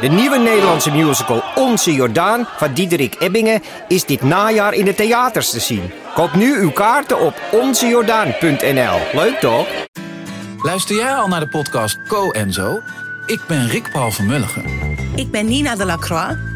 De nieuwe Nederlandse musical Onze Jordaan van Diederik Ebbingen is dit najaar in de theaters te zien. Koop nu uw kaarten op onzejordaan.nl. Leuk toch? Luister jij al naar de podcast Co en Zo? Ik ben Rick Paul van Mulligen. Ik ben Nina de Lacroix.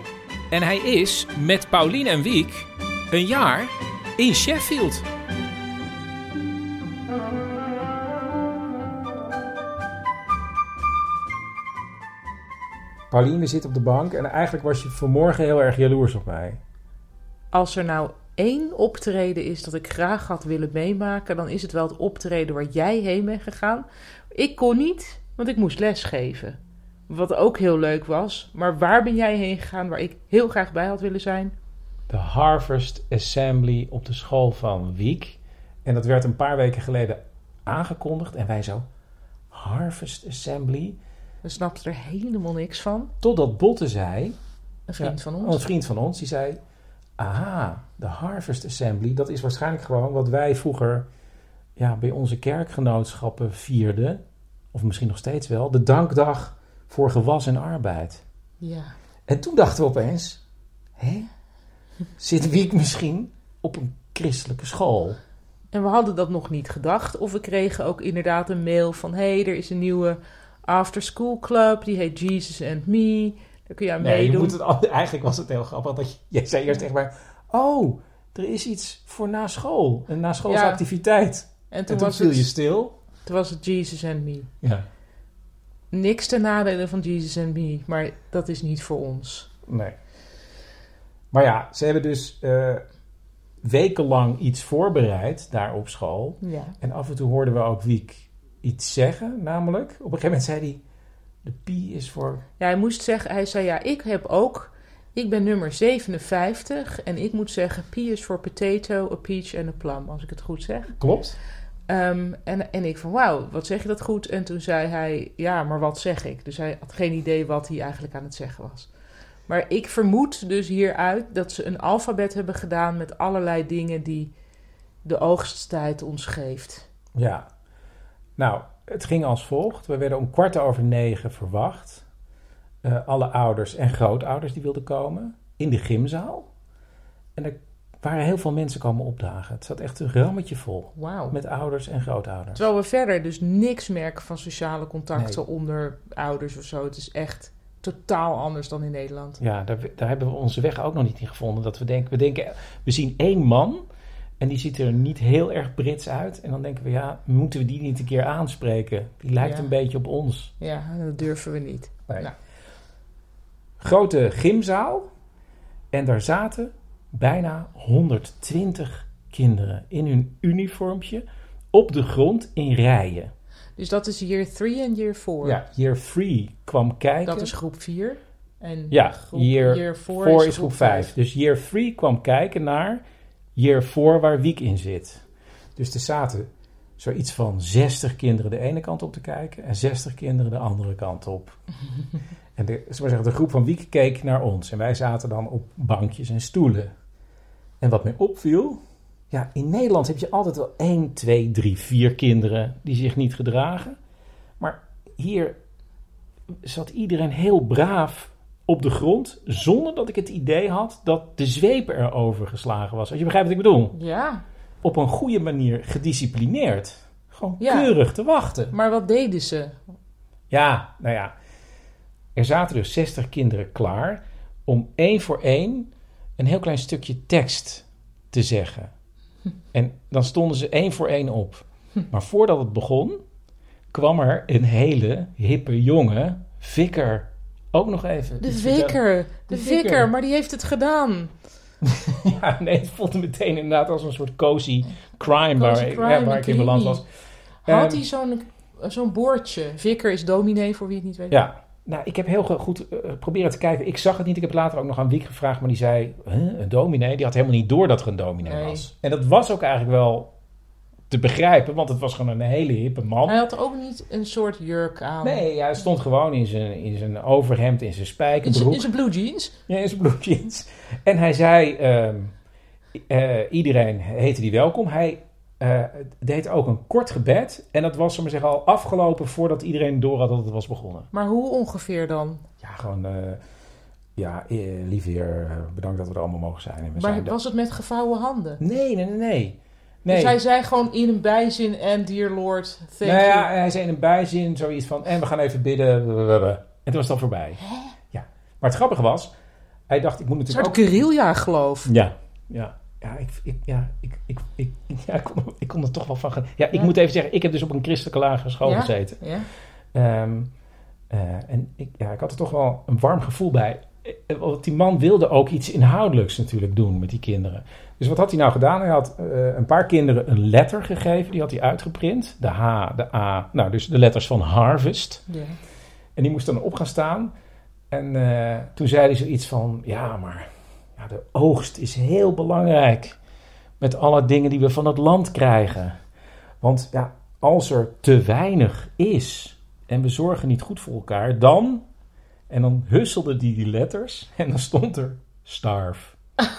En hij is met Paulien en Wiek een jaar in Sheffield. Pauline zit op de bank en eigenlijk was je vanmorgen heel erg jaloers op mij. Als er nou één optreden is dat ik graag had willen meemaken, dan is het wel het optreden waar jij heen bent gegaan. Ik kon niet, want ik moest lesgeven. Wat ook heel leuk was. Maar waar ben jij heen gegaan waar ik heel graag bij had willen zijn? De Harvest Assembly op de school van Wiek. En dat werd een paar weken geleden aangekondigd. En wij zo, Harvest Assembly? We snapten er helemaal niks van. Totdat Botte zei, Een vriend Ja, van Een ons. vriend van ons, die zei... Aha, de Harvest Assembly, dat is waarschijnlijk gewoon wat wij vroeger ja, bij onze kerkgenootschappen vierden. Of misschien nog steeds wel. De dankdag voor gewas en arbeid. Ja. En toen dachten we opeens... Hé, zit Wiek misschien op een christelijke school? En we hadden dat nog niet gedacht. Of we kregen ook inderdaad een mail van... hé, hey, er is een nieuwe after-school club. Die heet Jesus and Me. Daar kun je aan Nee, je meedoen. moet het, al- eigenlijk was het heel grappig. Dat je, jij zei eerst echt maar... Oh, er is iets voor na school. Een naschoolse Ja. activiteit. En En toen, toen was, viel het, je stil. toen was het Jesus and Me. Ja. Niks ten nadele van Jesus and Me. Maar dat is niet voor ons. Nee. Maar ja, ze hebben dus eh, wekenlang iets voorbereid daar op school. Ja. En af en toe hoorden we ook Wiek iets zeggen. Namelijk, op een gegeven moment zei hij... De P is voor... Ja, hij moest zeggen, hij zei ja, ik heb ook, ik ben nummer 57 en ik moet zeggen, P is voor potato, a peach en a plum, als ik het goed zeg. Klopt? Ehm, en, en ik van, wauw, wat zeg je dat goed? En toen zei hij, ja, maar wat zeg ik? Dus hij had geen idee wat hij eigenlijk aan het zeggen was. Maar ik vermoed dus hieruit dat ze een alfabet hebben gedaan met allerlei dingen die de oogsttijd ons geeft. Ja. Nou, het ging als volgt. We werden om kwart over negen verwacht. Eh, alle ouders en grootouders die wilden komen. In de gymzaal. En er waren heel veel mensen komen opdagen. Het zat echt een rammetje vol. Wauw. Met ouders en grootouders. Terwijl we verder dus niks merken van sociale contacten Nee. onder ouders of zo. Het is echt totaal anders dan in Nederland. Ja, daar, daar hebben we onze weg ook nog niet in gevonden. Dat we denken, we denken, we zien één man en die ziet er niet heel erg Brits uit. En dan denken we, ja, moeten we die niet een keer aanspreken? Die lijkt Ja. een beetje op ons. Ja, dat durven we niet. Nee. Nou. Grote gymzaal en daar zaten bijna 120 kinderen in hun uniformpje op de grond in rijen. Dus dat is year 3 en year 4. Ja, year 3 kwam kijken. Dat is groep 4. En Ja, groep, year year 4 4 is, is groep 5. Dus year 3 kwam kijken naar year 4 waar Wiek in zit. Dus er zaten zoiets van 60 kinderen de ene kant op te kijken en 60 kinderen de andere kant op. en de, zeggen, de groep van Wiek keek naar ons en wij zaten dan op bankjes en stoelen. En wat mij opviel, ja, in Nederland heb je altijd wel 1, 2, 3, 4 kinderen die zich niet gedragen. Maar hier zat iedereen heel braaf op de grond, zonder dat ik het idee had dat de zweep erover geslagen was. Als je begrijpt wat ik bedoel. Ja, Op een goede manier gedisciplineerd. Gewoon Ja. keurig te wachten. maar wat deden ze? Ja, nou ja. Er zaten dus 60 kinderen klaar om één voor één een heel klein stukje tekst te zeggen. En dan stonden ze één voor één op. Maar voordat het begon, kwam er een hele hippe jongen, Vikker, ook nog even. De vikker. De vikker, maar die heeft het gedaan. Ja, nee, het voelde meteen inderdaad als een soort cozy crime, waar, Cozy ik- crime, ja, waar ik in beland was. Had Ehm, hij zo'n zo'n bordje? Vikker is dominee, voor wie het niet weet. Ja, Nou, ik heb heel goed eh, proberen te kijken. Ik zag het niet. Ik heb later ook nog aan Wiek gevraagd, maar die zei: "Huh, een dominee? Die had helemaal niet door dat er een dominee Nee. was. En dat was ook eigenlijk wel te begrijpen, want het was gewoon een hele hippe man. Hij had ook niet een soort jurk aan. Nee, hij stond gewoon in zijn, in zijn overhemd, in zijn In zijn, spijkerbroek. in zijn blue jeans. Ja, in zijn blue jeans. En hij zei, ehm, eh, iedereen heette die welkom. Hij eh, deed ook een kort gebed. En dat was, zeggen, al afgelopen voordat iedereen door had dat het was begonnen. Maar hoe ongeveer dan? Ja, gewoon, eh, ja, eh, lieve heer, bedankt dat we er allemaal mogen zijn. En we Maar zijn was het met gevouwen handen? Nee, nee, nee, nee. nee. Dus hij zei gewoon in een bijzin en dear lord, thank nou ja, you. hij zei in een bijzin zoiets van, en we gaan even bidden. En toen was het al voorbij. Ja. Maar het grappige was, hij dacht, ik moet Een natuurlijk soort ook... guerrilla geloof. Ja, ja. Ja, ik, ik, ja, ik, ik, ik, ja, ik, kon, ik kon er toch wel van... gen- Ja, ik Ja. moet even zeggen, ik heb dus op een christelijke lagere school Ja? gezeten. Ja? Eh, en ik, ja, ik had er toch wel een warm gevoel bij. Eh, Want die man wilde ook iets inhoudelijks natuurlijk doen met die kinderen. Dus wat had hij nou gedaan? Hij had eh, een paar kinderen een letter gegeven. Die had hij uitgeprint. De H, de A. Nou, dus de letters van Harvest. Ja. En die moest dan op gaan staan. En eh, toen zei hij zoiets van: Ja, maar ja, de oogst is heel belangrijk. Met alle dingen die we van het land krijgen. Want ja, als er te weinig is en we zorgen niet goed voor elkaar, dan. En dan husselde die die letters en dan stond er starve.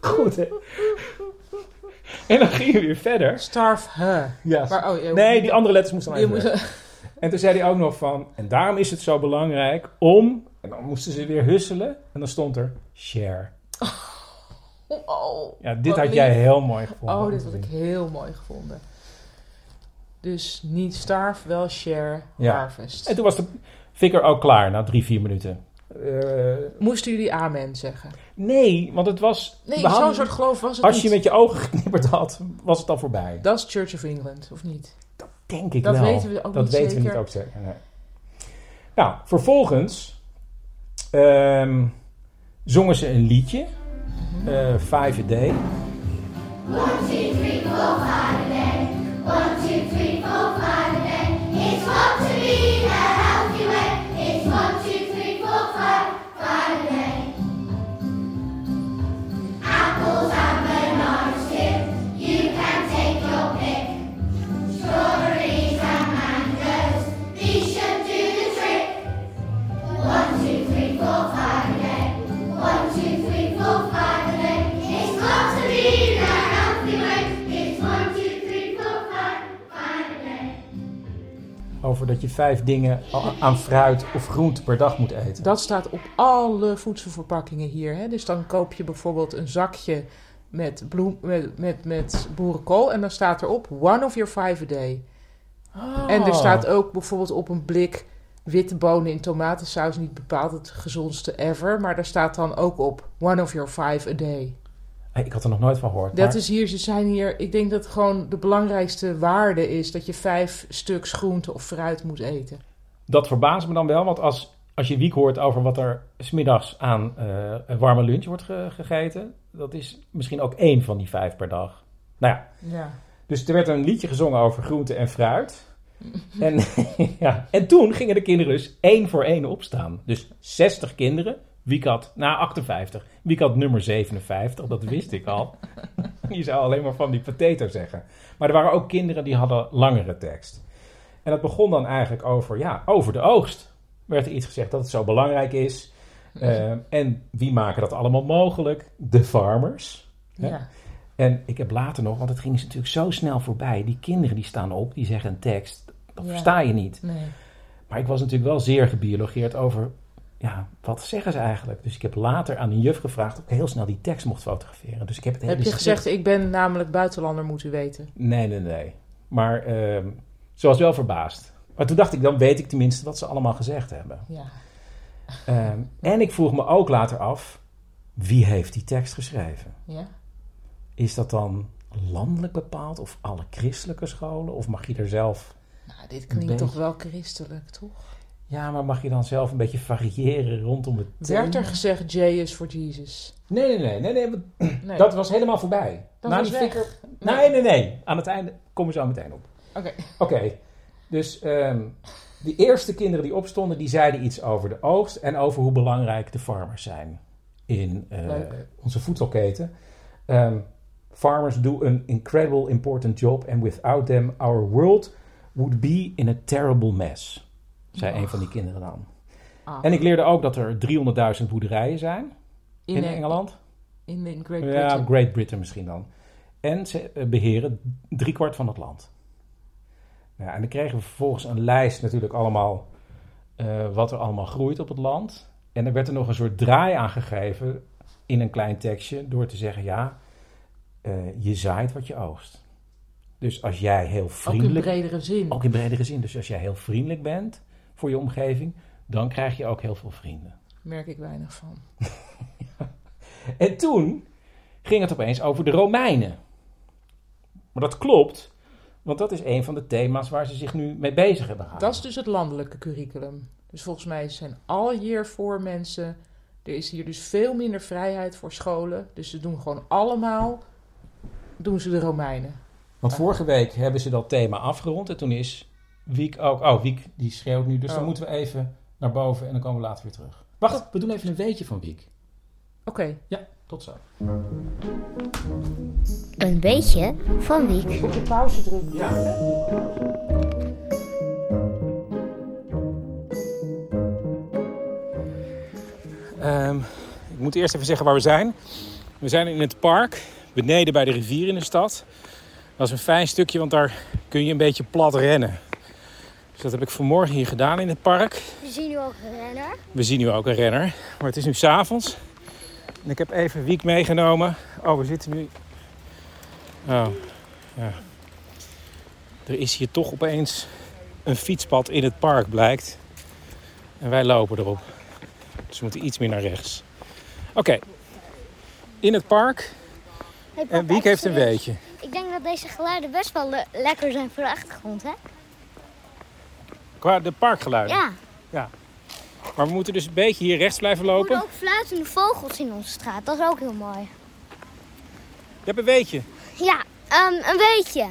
Goed, hè? En dan ging je weer verder. Starve huh. Ja. Maar, oh, ja, Nee, die andere letters moesten dan En toen zei hij ook nog van... En daarom is het zo belangrijk om... En dan moesten ze weer husselen. En dan stond er share. oh, Ja, dit had lief. jij heel mooi gevonden. Oh, dit had ik heel mooi gevonden. Dus niet starve, wel share, Ja. harvest. En toen was de fikker ook klaar na drie, vier minuten. Eh, Moesten jullie amen zeggen? nee, want het was... Nee, zo'n soort geloof was het Als niet. je met je ogen geknipperd had, was het al voorbij. Dat is Church of England, of niet? Denk ik Dat wel. weten we ook dat niet weten zeker. we niet ook zeker. nee. Nou, vervolgens ehm, zongen ze een liedje. eh Five a Day. Over dat je vijf dingen aan fruit of groente per dag moet eten. Dat staat op alle voedselverpakkingen hier. Hè? Dus dan koop je bijvoorbeeld een zakje met, bloem, met, met, met boerenkool. En dan staat erop, one of your five a day. En er staat ook bijvoorbeeld op een blik witte bonen in tomatensaus. Niet bepaald het gezondste ever. Maar daar staat dan ook op, one of your five a day. Ik had er nog nooit van gehoord. Dat maar- is hier, ze zijn hier... Ik denk dat gewoon de belangrijkste waarde is... dat je vijf stuks groente of fruit moet eten. Dat verbaast me dan wel, want als, als je Wiek hoort over wat er smiddags aan eh, een warme lunch wordt ge- gegeten, dat is misschien ook één van die vijf per dag. Nou ja, Ja. dus er werd een liedje gezongen over groente en fruit. En, ja, en toen gingen de kinderen dus één voor één opstaan. Dus 60 kinderen. Wiek had, nou 58. Wiek had nummer 57, dat wist ik al. Je zou alleen maar van die potato zeggen. Maar er waren ook kinderen die hadden langere tekst. En dat begon dan eigenlijk over, ja, over de oogst. Werd er iets gezegd dat het zo belangrijk is. Eh, en wie maken dat allemaal mogelijk? De farmers. Ja. ja. En ik heb later nog, want het ging natuurlijk zo snel voorbij. Die kinderen die staan op, die zeggen een tekst. Dat Ja. versta je niet. Nee. Maar ik was natuurlijk wel zeer gebiologeerd over, ja, wat zeggen ze eigenlijk? Dus ik heb later aan een juf gevraagd of ik heel snel die tekst mocht fotograferen. Dus ik heb het hele Heb je gezegd, ik ben namelijk buitenlander, moet u weten. Nee, nee, nee. Maar ehm ze was wel verbaasd. Maar toen dacht ik, dan weet ik tenminste wat ze allemaal gezegd hebben. Ja. Ehm, en ik vroeg me ook later af, wie heeft die tekst geschreven? ja. Is dat dan landelijk bepaald of alle christelijke scholen? Of mag je er zelf... Nou, dit klinkt toch wel christelijk, toch? Ja, maar mag je dan zelf een beetje variëren rondom het thema? Werd er gezegd J is voor Jesus? Nee, nee, nee. nee, nee. Dat was helemaal voorbij. Dat Na was weg. Nee, nee, nee. Aan het einde komen we zo meteen op. Oké. Oké, dus ehm die eerste kinderen die opstonden, die zeiden iets over de oogst en over hoe belangrijk de farmers zijn in eh, onze voedselketen. Ehm, farmers do an incredible important job and without them our world would be in a terrible mess, zei een van die kinderen dan. Ah. En ik leerde ook dat er 300.000 boerderijen zijn in, Engeland. In, in Great Ja, Britain. Great Britain misschien dan. En ze eh, beheren driekwart van het land. Ja, en dan kregen we vervolgens een lijst natuurlijk allemaal eh, wat er allemaal groeit op het land. En er werd er nog een soort draai aan gegeven in een klein tekstje door te zeggen ja, eh, je zaait wat je oogst. Dus als jij heel Ook in vriendelijk... bredere zin. Ook in bredere zin. Dus als jij heel vriendelijk bent voor je omgeving, dan krijg je ook heel veel vrienden. Merk ik weinig van. En toen ging het opeens over de Romeinen. Maar dat klopt, want dat is een van de thema's waar ze zich nu mee bezig hebben gehouden. Dat is dus het landelijke curriculum. Dus volgens mij zijn al hier voor mensen. Er is hier dus veel minder vrijheid voor scholen. Dus ze doen gewoon allemaal. Doen ze de Romeinen. Want vorige week hebben ze dat thema afgerond en toen is Wiek ook... Oh, Wiek die schreeuwt nu, dus dan Oh. moeten we even naar boven en dan komen we later weer terug. Wacht, we doen even een weetje van Wiek. Oké. Ja, tot zo. Een beetje van Wiek. Op de pauze drukken. Ehm, ik moet eerst even zeggen waar we zijn. We zijn in het park, beneden bij de rivier in de stad. Dat is een fijn stukje, want daar kun je een beetje plat rennen. Dus dat heb ik vanmorgen hier gedaan in het park. We zien nu ook een renner. We zien nu ook een renner, maar het is nu s'avonds. En ik heb even Wiek meegenomen. Oh, we zitten nu... Oh, ja. Er is hier toch opeens een fietspad in het park, blijkt. En wij lopen erop. Dus we moeten iets meer naar rechts. Oké. In het park. Hey, En Wiek heeft een weetje. Ik denk dat deze geluiden best wel le- lekker zijn voor de achtergrond, hè? Qua de parkgeluiden. Ja. Maar we moeten dus een beetje hier rechts blijven We lopen. horen ook fluitende vogels in onze straat. Dat is ook heel mooi. Je hebt een weetje. Ja, ehm, een beetje.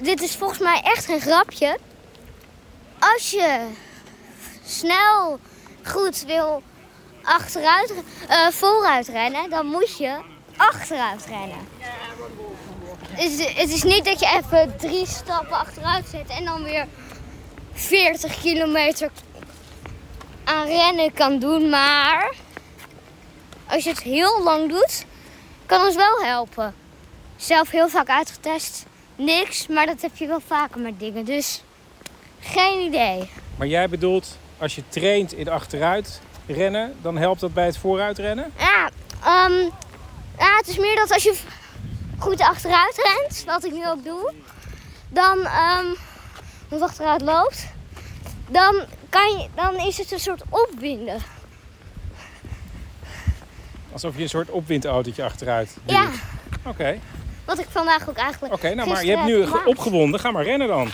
Dit is volgens mij echt geen grapje. Als je snel goed wil achteruit, eh, vooruit rennen, dan moet je achteruit rennen. Het is, het is niet dat je even drie stappen achteruit zet en dan weer 40 kilometer aan rennen kan doen. Maar als je het heel lang doet, kan het wel helpen zelf heel vaak uitgetest. Niks, maar dat heb je wel vaker met dingen. Dus geen idee. Maar jij bedoelt, als je traint in achteruit rennen, dan helpt dat bij het vooruit rennen? Ja, ehm, ja, het is meer dat als je goed achteruit rent, wat ik nu ook doe, dan, ehm of achteruit loopt, dan, kan je, dan is het een soort opwinden. Alsof je een soort opwindautootje achteruit duwt. Ja, Oké, wat ik vandaag ook eigenlijk. oké. nou, maar je hebt nu gemaakt. opgewonden. Ga maar rennen dan.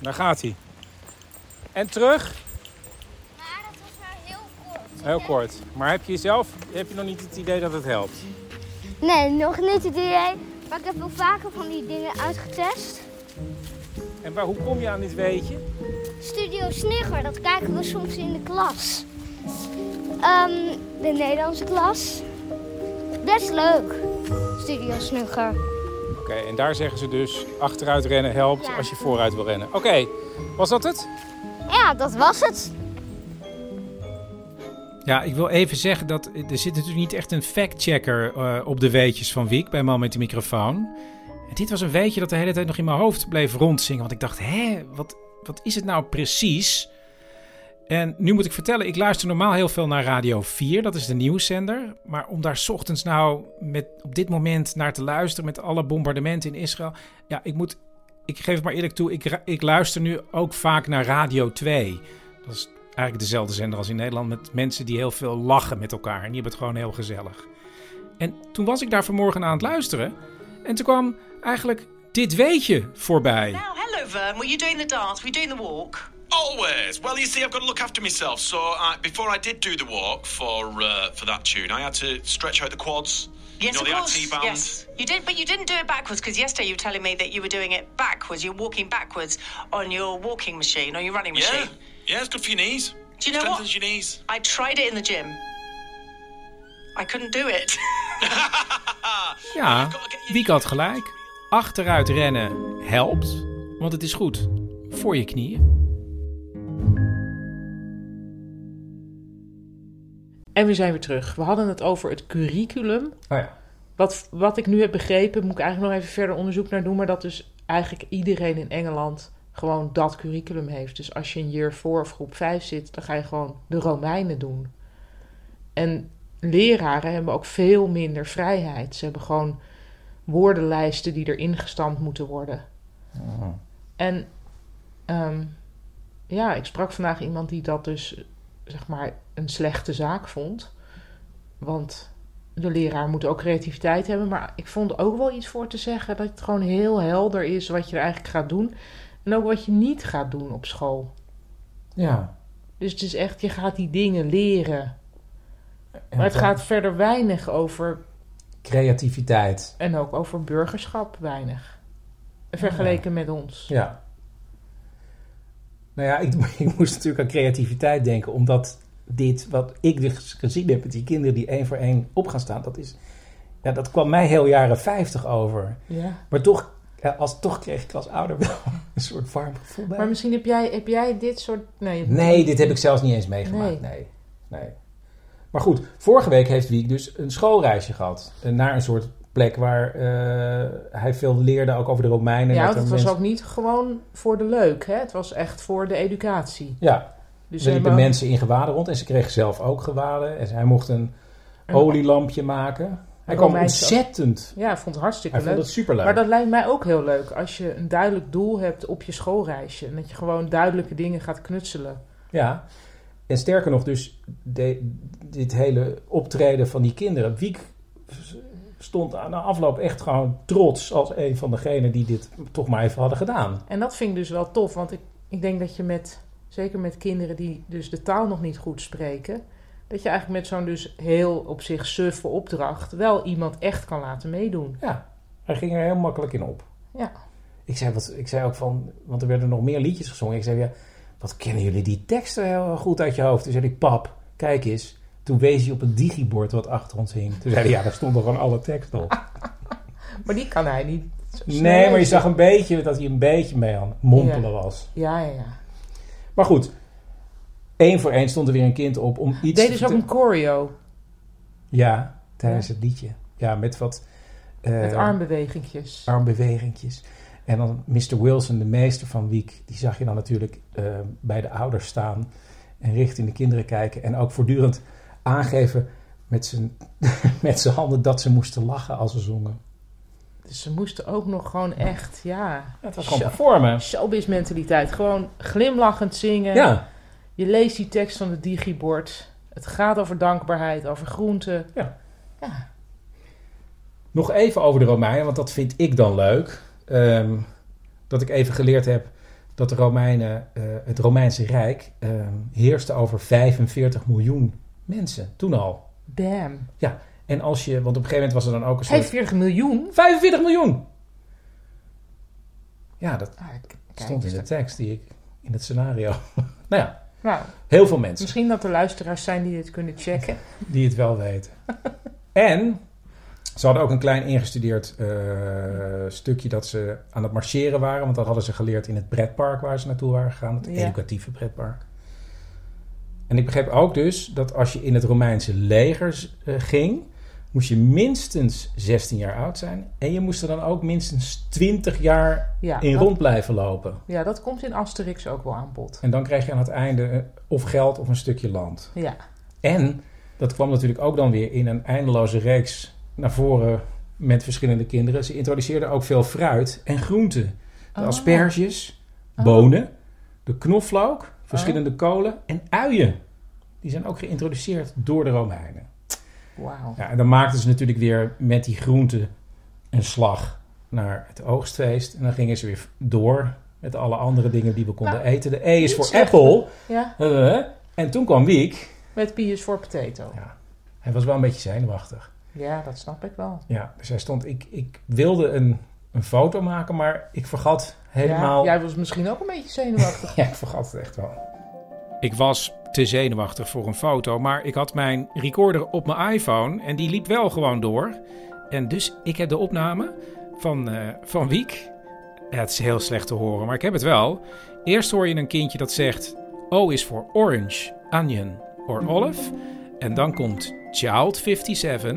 Daar gaat hij. En terug? Maar dat was maar heel kort. Heel kort. Maar heb je zelf heb je nog niet het idee dat het helpt? Nee, nog niet het idee. Maar ik heb wel vaker van die dingen uitgetest. En waar, hoe kom je aan dit weetje? Studio Snigger, dat kijken we soms in de klas. Ehm, de Nederlandse klas. Best leuk, Studio Snigger. Oké, en daar zeggen ze dus achteruit rennen helpt Ja. als je vooruit wil rennen. Oké, was dat het? Ja, dat was het. Ja, ik wil even zeggen dat er zit natuurlijk niet echt een factchecker eh op de weetjes van Wiek bij Man met de microfoon. Dit was een weetje dat de hele tijd nog in mijn hoofd bleef rondzingen. Want ik dacht, hé, wat, wat is het nou precies? En nu moet ik vertellen, ik luister normaal heel veel naar Radio 4, dat is de nieuwszender. Maar om daar ochtends nou met, op dit moment naar te luisteren met alle bombardementen in Israël. Ja, ik moet, ik geef het maar eerlijk toe, ik, ik luister nu ook vaak naar Radio 2. Dat is eigenlijk dezelfde zender als in Nederland met mensen die heel veel lachen met elkaar. En die hebben het gewoon heel gezellig. En toen was ik daar vanmorgen aan het luisteren. En toen kwam eigenlijk dit weetje voorbij. Nou, hello Vern. Were you doing the dance? Were you doing the walk? Always. Well, you see, I've got to look after myself. So uh, before I did do the walk for uh, for that tune, I had to stretch out the quads. Yes, you know, of the course. Yes, you did, but you didn't do it backwards because yesterday you were telling me that you were doing it backwards. You're walking backwards on your walking machine, on your running Yeah. machine. Yeah, it's good for your knees. Do you know what? Your knees. I tried it in the gym. I couldn't do it. Ja, Wiek had gelijk. Achteruit rennen helpt, want het is goed voor je knieën. En we zijn weer terug. We hadden het over het curriculum. Oh ja. Wat, wat ik nu heb begrepen, moet ik eigenlijk nog even verder onderzoek naar doen. Maar dat dus eigenlijk iedereen in Engeland gewoon dat curriculum heeft. Dus als je in year 4 of groep 5 zit, dan ga je gewoon de Romeinen doen. En leraren hebben ook veel minder vrijheid. Ze hebben gewoon woordenlijsten die erin gestampt moeten worden. En ehm, ja, ik sprak vandaag iemand die dat dus zeg maar een slechte zaak vond. Want de leraar moet ook creativiteit hebben. Maar ik vond ook wel iets voor te zeggen dat het gewoon heel helder is wat je er eigenlijk gaat doen. En ook wat je niet gaat doen op school. Ja. Dus het is echt, je gaat die dingen leren. En Maar het dan gaat verder weinig over, Creativiteit. en ook over burgerschap weinig. Vergeleken met ons. Ja. Nou ja, ik, ik moest natuurlijk aan creativiteit denken, omdat dit, wat ik dus gezien heb met die kinderen die één voor één op gaan staan, dat is, ja, dat kwam mij heel jaren 50 over. Ja. Maar toch, als, toch kreeg ik als ouder wel een soort warm gevoel bij. Maar misschien heb jij, heb jij dit soort... Nee, Nee, dit heb ik zelfs niet eens meegemaakt. Nee. Nee. nee. Maar goed, vorige week heeft Wiek dus een schoolreisje gehad. eh, Naar een soort plek waar eh, hij veel leerde, ook over de Romeinen. Ja, want het was mensen- ook niet gewoon voor de leuk. Hè? Het was echt voor de educatie. Ja, Dus er liepen mensen in gewaden rond en ze kregen zelf ook gewaden. En hij mocht een Een- olielampje maken. Hij kwam ontzettend. Ja, vond het hartstikke Hij vond leuk. het superleuk. Maar dat lijkt mij ook heel leuk. Als je een duidelijk doel hebt op je schoolreisje. En dat je gewoon duidelijke dingen gaat knutselen. Ja, en sterker nog, dus de- dit hele optreden van die kinderen. Wiek stond aan de afloop echt gewoon trots als een van degenen die dit toch maar even hadden gedaan. En dat vind ik dus wel tof. Want ik, ik denk dat je met, zeker met kinderen die dus de taal nog niet goed spreken. Dat je eigenlijk met zo'n dus heel op zich suffe opdracht wel iemand echt kan laten meedoen. Ja, hij ging er heel makkelijk in op. Ja. Ik zei, wat, ik zei ook van, want er werden nog meer liedjes gezongen. Ik zei, ja, wat kennen jullie die teksten heel goed uit je hoofd? Toen zei hij, pap, kijk eens. Toen wees hij op een digibord wat achter ons hing. Toen zei hij, ja, daar stonden gewoon alle teksten op. Maar die kan hij niet. Nee, maar je zag een beetje dat hij een beetje mee aan mompelen Ja. was. Ja, ja, ja. Maar goed, één voor één stond er weer een kind op om iets Deed te dus ook vertellen. een choreo. Ja, tijdens het liedje. Ja, met wat... eh, Met armbewegingjes. armbewegingjes. En dan Mr. Wilson, de meester van Wiek, die zag je dan natuurlijk eh, bij de ouders staan en richting de kinderen kijken. En ook voortdurend aangeven met zijn, met zijn handen dat ze moesten lachen als ze zongen. Dus ze moesten ook nog gewoon echt, ja... Het was gewoon performen. Showbiz mentaliteit. Gewoon glimlachend zingen. Ja, Je leest die tekst van het digibord. Het gaat over dankbaarheid, over groenten. Ja. Ja. nog even over de Romeinen, want dat vind ik dan leuk. Ehm, dat ik even geleerd heb dat de Romeinen, eh, het Romeinse Rijk, ehm, heerste over 45 miljoen mensen. Toen al. Damn. En als je, want op een gegeven moment was er dan ook een soort... 45 miljoen? 45 miljoen! Ja, dat Ah, stond in de tekst die ik in het scenario. nou ja, Nou, heel veel mensen misschien dat er luisteraars zijn die dit kunnen checken. die het wel weten. en ze hadden ook een klein ingestudeerd eh, stukje dat ze aan het marcheren waren. Want dat hadden ze geleerd in het pretpark waar ze naartoe waren gegaan. Het Ja. educatieve pretpark. En ik begreep ook dus dat als je in het Romeinse leger eh, ging, moest je minstens 16 jaar oud zijn. En je moest er dan ook minstens 20 jaar Ja, in dat, rond blijven lopen. ja, dat komt in Asterix ook wel aan bod. En dan krijg je aan het einde eh, of geld of een stukje land. Ja. En dat kwam natuurlijk ook dan weer in een eindeloze reeks naar voren met verschillende kinderen. Ze introduceerden ook veel fruit en groenten. De Oh. asperges, Oh. bonen, de knoflook, verschillende kolen en uien. Die zijn ook geïntroduceerd door de Romeinen. Wauw. Ja, en dan maakten ze natuurlijk weer met die groenten een slag naar het oogstfeest. En dan gingen ze weer door Met alle andere dingen die we konden Nou, eten. De E is voor. Apple. Ja, Eh, en toen kwam Wiek. met P is voor potato. Ja. Hij was wel een beetje zenuwachtig. Ja, dat snap ik wel. Ja, dus hij stond... Ik, ik wilde een, een foto maken, maar ik vergat helemaal... Ja, jij was misschien ook een beetje zenuwachtig. Ja, ik vergat het echt wel. Ik was te zenuwachtig voor een foto, maar ik had mijn recorder op mijn iPhone en die liep wel gewoon door. En dus ik heb de opname van, eh, van Wiek. Ja, het is heel slecht te horen, maar ik heb het wel. Eerst hoor je een kindje dat zegt: O is voor orange, onion or olive. En dan komt Child 57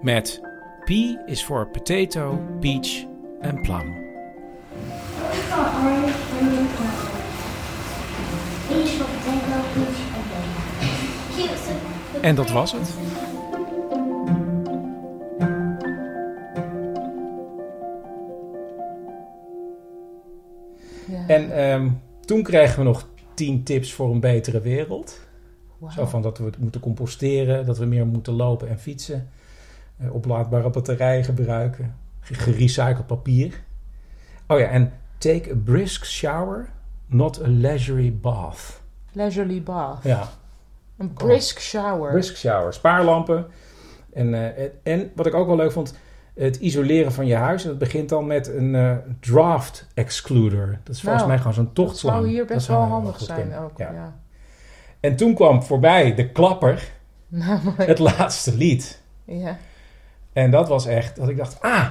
met P is voor potato, peach en plum. En dat was het. Ja. En ehm, toen kregen we nog 10 tips voor een betere wereld. Zo van dat we het moeten composteren, dat we meer moeten lopen en fietsen. eh, oplaadbare batterijen gebruiken. ge- Gerecycled papier. Oh ja, en take a brisk shower, not a leisurely bath. Leisurely bath. Ja, Een brisk shower. brisk shower. Spaarlampen. En, eh, en- en wat ik ook wel leuk vond, het isoleren van je huis. En dat begint dan met een eh, draft excluder. Dat is volgens Nou, mij gewoon zo'n Dat tochtslang. zou hier Dat best wel handig zijn ook. Ja. Ja. En toen kwam voorbij de klapper, Namelijk, het laatste lied. ja. En dat was echt, dat ik dacht, ah,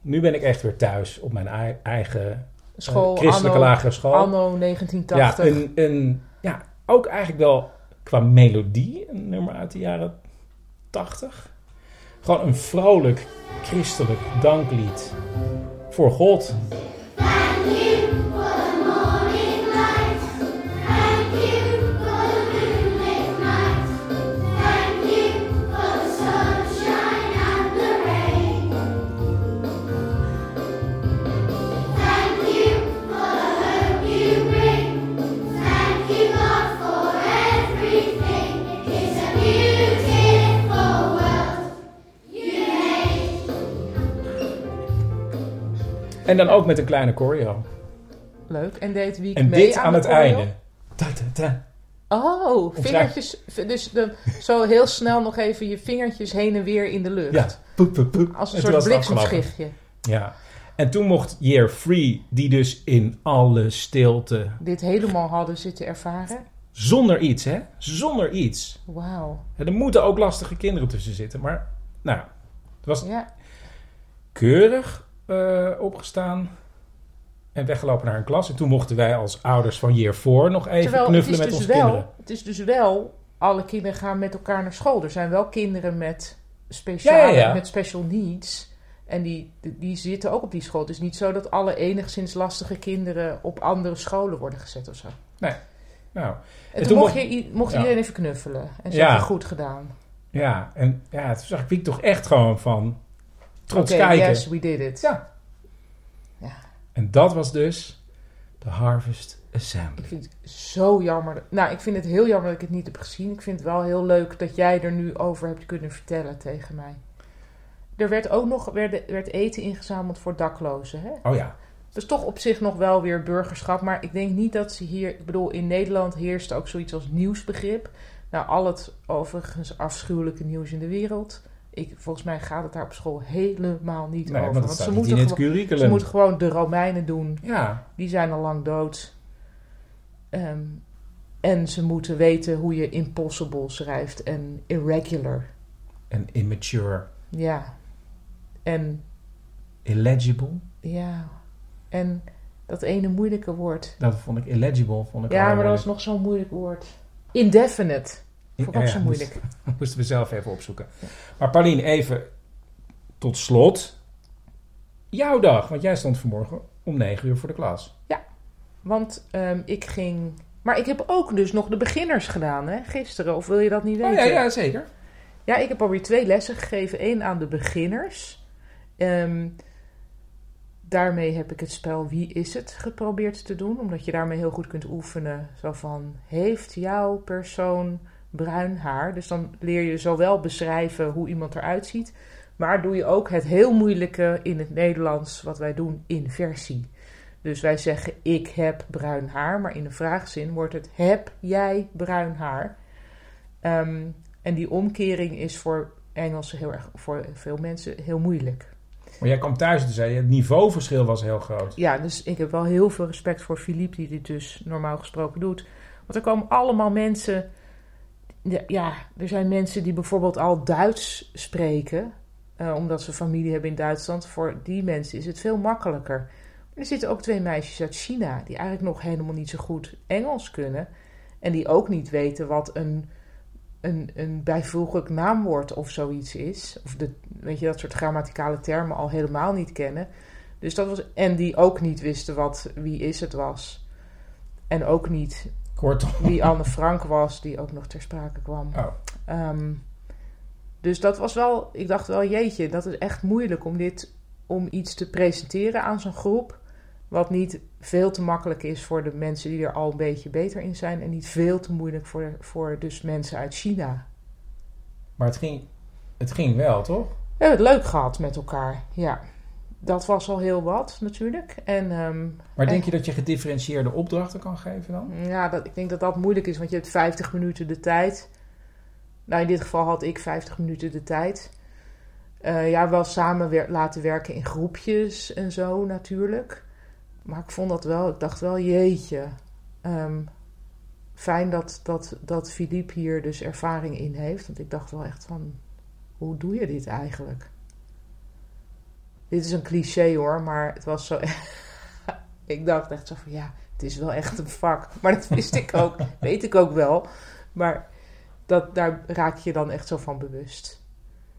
nu ben ik echt weer thuis op mijn ei- eigen eh, School, christelijke anno, lagere school. anno 1980. Ja, een, een, ja, ook eigenlijk wel qua melodie een nummer uit de jaren 80. Gewoon een vrolijk christelijk danklied voor God. En dan ook met een kleine choreo. Leuk. En deed Wiek En mee dit aan, het choreo? einde. Ta, ta, ta. Oh, vingertjes. Dus de, zo heel snel nog even je vingertjes heen en weer in de lucht. Ja, poep, poep, poep. Als een En soort bliksemschichtje. Ja. En toen mocht Year Free, die dus in alle stilte, Dit helemaal hadden zitten ervaren. zonder iets, hè? Zonder iets. Wauw. Er moeten ook lastige kinderen tussen zitten. Maar, nou, het was Ja. keurig eh, opgestaan en weggelopen naar een klas. En toen mochten wij als ouders van Year 4 nog even Terwijl knuffelen met dus onze wel, kinderen. het is dus wel, alle kinderen gaan met elkaar naar school. Er zijn wel kinderen met speciale, Ja, ja, ja. met special needs. En die, die, zitten ook op die school. Het is niet zo dat alle enigszins lastige kinderen op andere scholen worden gezet of zo. Nou, En, En toen, toen mocht, je, mocht ja. iedereen even knuffelen. En Ja. zeggen, goed gedaan. ja, en ja, toen zag ik Wiek toch echt gewoon van trots kijken. yes, we did it. Ja. Ja. En dat was dus de Harvest Ik Assembly. vind het zo jammer. Nou, ik vind het heel jammer dat ik het niet heb gezien. Ik vind het wel heel leuk dat jij er nu over hebt kunnen vertellen tegen mij. Er werd ook nog werd, werd eten ingezameld voor daklozen. Hè? Oh ja, is toch op zich nog wel weer burgerschap. Maar ik denk niet dat ze hier... Ik bedoel, in Nederland heerst ook zoiets als nieuwsbegrip. Nou, al het overigens afschuwelijke nieuws in de wereld. Ik, volgens mij gaat het daar op school helemaal niet nee, over. want ze moeten, in het gewoon, curriculum. ze moeten gewoon de Romeinen doen. Ja, Die zijn al lang dood. Ehm, en ze moeten weten hoe je impossible schrijft en irregular. en immature, Ja. En illegible. ja. En dat ene moeilijke woord. Dat vond ik illegible. Vond ik Ja, maar dat was nog zo'n moeilijk woord. Indefinite. Vond ik ook zo moeilijk. moest- moesten we zelf even opzoeken. Maar Paulien, even tot slot. Jouw dag, want jij stond vanmorgen om 9 uur voor de klas. Want ehm, ik ging... Maar ik heb ook dus nog de beginners gedaan, hè? Gisteren. Of wil je dat niet weten? Oh ja, ja, zeker. Ja, ik heb alweer twee lessen gegeven. Eén aan de beginners. Ehm, daarmee heb ik het spel Wie is het geprobeerd te doen. Omdat je daarmee heel goed kunt oefenen. Zo van, heeft jouw persoon bruin haar? Dus dan leer je zowel beschrijven hoe iemand eruit ziet. Maar doe je ook het heel moeilijke in het Nederlands wat wij doen, inversie. Dus wij zeggen ik heb bruin haar, maar in een vraagzin wordt het heb jij bruin haar. Ehm, en die omkering is voor Engelsen heel erg, voor veel mensen heel moeilijk. Maar jij kwam thuis en zei je, het niveauverschil was heel groot. Ja, dus ik heb wel heel veel respect voor Philippe, die dit dus normaal gesproken doet. Want er komen allemaal mensen. Ja, er zijn mensen die bijvoorbeeld al Duits spreken, eh, omdat ze familie hebben in Duitsland. Voor die mensen is het veel makkelijker. Er zitten ook twee meisjes uit China die eigenlijk nog helemaal niet zo goed Engels kunnen. En die ook niet weten wat een, een, een bijvoeglijk naamwoord of zoiets is. Of de, weet je, dat soort grammaticale termen al helemaal niet kennen. Dus dat was, en die ook niet wisten wat wie is het was. En ook niet Kortom. wie Anne Frank was, die ook nog ter sprake kwam. Oh. Ehm, dus dat was wel, ik dacht wel, jeetje, dat is echt moeilijk om dit, om iets te presenteren aan zo'n groep. Wat niet veel te makkelijk is voor de mensen die er al een beetje beter in zijn. En niet veel te moeilijk voor, voor dus mensen uit China. Maar het ging, het ging wel, toch? We hebben het leuk gehad met elkaar, ja. Dat was al heel wat natuurlijk. En, ehm, Maar denk en- je dat je gedifferentieerde opdrachten kan geven dan? Ja, dat, ik denk dat dat moeilijk is, want je hebt 50 minuten de tijd. Nou, in dit geval had ik 50 minuten de tijd. Eh, ja, wel samen laten werken in groepjes en zo natuurlijk. Maar ik vond dat wel, ik dacht wel, jeetje. ehm, fijn dat, dat, dat Philippe hier dus ervaring in heeft. Want ik dacht wel echt van, hoe doe je dit eigenlijk? Dit is een cliché hoor, maar het was zo. ik dacht echt zo van ja, het is wel echt een vak. Maar dat wist ik ook, weet ik ook wel. Maar dat, daar raak je dan echt zo van bewust.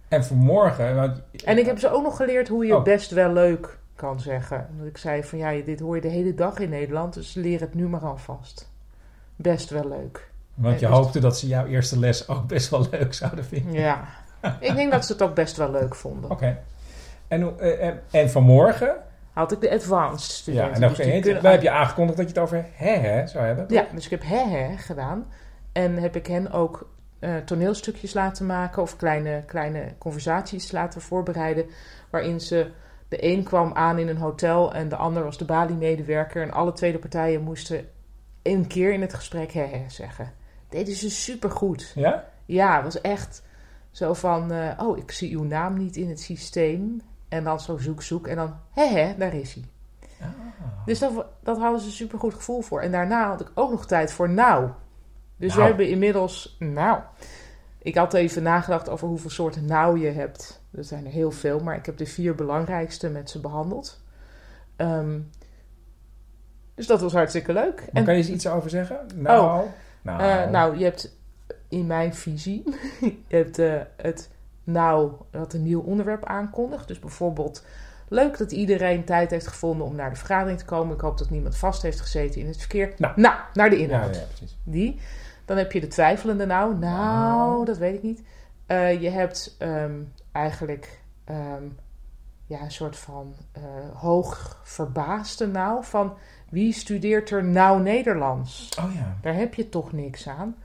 En vanmorgen, want, En ik heb ze ook nog geleerd hoe je Oh. best wel leuk kan zeggen. Omdat ik zei van ja, dit hoor je de hele dag in Nederland, dus leer het nu maar alvast. Best wel leuk. want je dus- hoopte dat ze jouw eerste les ook best wel leuk zouden vinden. Ja, ik denk dat ze het ook best wel leuk vonden. Oké. En, hoe- eh, en, en vanmorgen, Had ik de advanced ja, studenten. en dan, dus die kunnen- dan heb je aangekondigd dat je het over hè, zou hebben. Ja, dus ik heb hè gedaan. En heb ik hen ook eh, toneelstukjes laten maken of kleine, kleine conversaties laten voorbereiden. Waarin ze, de een kwam aan in een hotel en de ander was de Bali-medewerker. En alle twee de partijen moesten één keer in het gesprek hè hè zeggen. Deden ze supergoed. Ja? Ja, het was echt zo van, eh, oh, ik zie uw naam niet in het systeem. En dan zo zoek, zoek. En dan, hè, hè, daar is hij. Dus dat, dat hadden ze een supergoed gevoel voor. En daarna had ik ook nog tijd voor nou. Dus we Nou. hebben inmiddels, nou... Ik had even nagedacht over hoeveel soorten nou je hebt. Er zijn er heel veel, maar ik heb de vier belangrijkste met ze behandeld. Ehm, dus dat was hartstikke leuk. Maar En- kan je eens iets over zeggen? Nou, Oh. nou, nou, je hebt in mijn visie, je hebt eh, het nou dat een nieuw onderwerp aankondigt. Dus bijvoorbeeld, leuk dat iedereen tijd heeft gevonden om naar de vergadering te komen. Ik hoop dat niemand vast heeft gezeten in het verkeer. Nou. naar de inhoud. ja, precies. Die. Dan heb je de twijfelende nou. Nou, Nou. dat weet ik niet. Eh, je hebt ehm, eigenlijk ehm, ja, een soort van eh, hoog verbaasde nou. Van wie studeert er nou Nederlands? Oh ja, Daar heb je toch niks aan.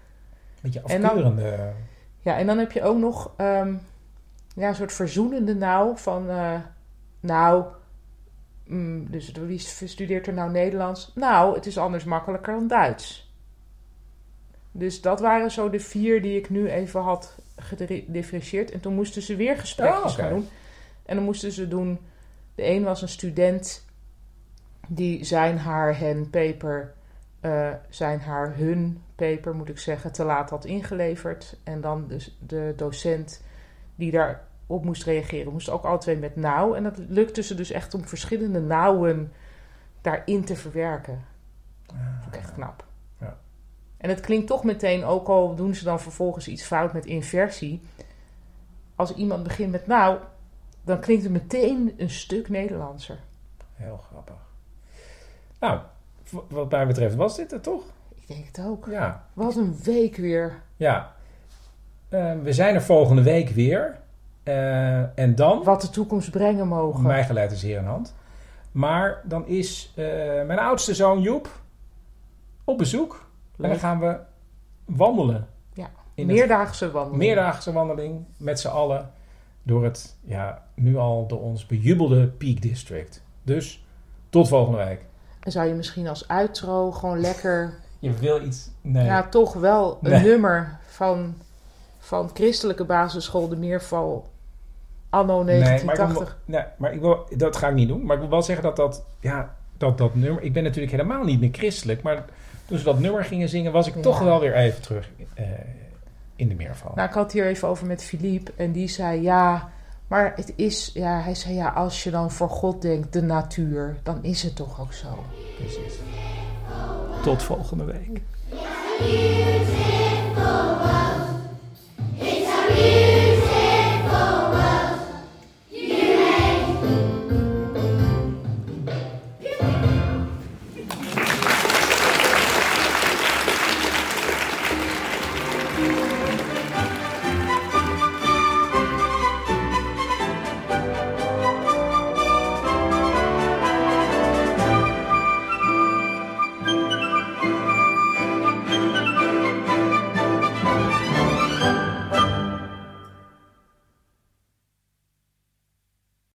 beetje En dan- afkeurende. Ja, en dan heb je ook nog ehm, ja, een soort verzoenende nou van... eh, nou, mm, dus wie studeert er nou Nederlands? Nou, het is anders makkelijker dan Duits. Dus dat waren zo de vier die ik nu even had gedifferentieerd. En toen moesten ze weer gesprekjes Oh, gaan doen. En dan moesten ze doen... De een was een student die zijn haar, hen, paper... eh, zijn haar, hun paper, moet ik zeggen, te laat had ingeleverd. En dan dus de docent die daarop moest reageren, moest ook alle twee met nauw. En dat lukte ze dus echt om verschillende nauwen daarin te verwerken. Vond ik echt knap. Ja. En het klinkt toch meteen, ook al doen ze dan vervolgens iets fout met inversie. Als iemand begint met nou, dan klinkt het meteen een stuk Nederlandser. Heel grappig. Nou, wat mij betreft was dit het toch? Ik denk het ook. Ja. Wat een week weer. Ja. Eh, we zijn er volgende week weer. Eh, en dan, Wat de toekomst brengen mogen. mij geleid is hier in hand. Maar dan is eh, mijn oudste zoon Joep op bezoek. En dan gaan we wandelen. Ja, In het- meerdaagse wandeling. meerdaagse wandeling met z'n allen door het ja, nu al door ons bejubelde Peak District. Dus tot volgende week. En zou je misschien als uitro gewoon lekker, Je wil iets... Nee. ja, toch wel een Nee. nummer van, van christelijke basisschool de Meerval anno Nee, maar, ik 1980. wil, nee, maar ik wil, dat ga ik niet doen. Maar ik wil wel zeggen dat dat, ja, dat dat nummer... Ik ben natuurlijk helemaal niet meer christelijk. Maar toen ze dat nummer gingen zingen... was ik Ja. toch wel weer even terug eh, in de meerval. Nou, ik had het hier even over met Philippe en die zei ja, maar het is, ja, hij zei ja, als je dan voor God denkt, de natuur, dan is het toch ook zo. Precies. Tot volgende week.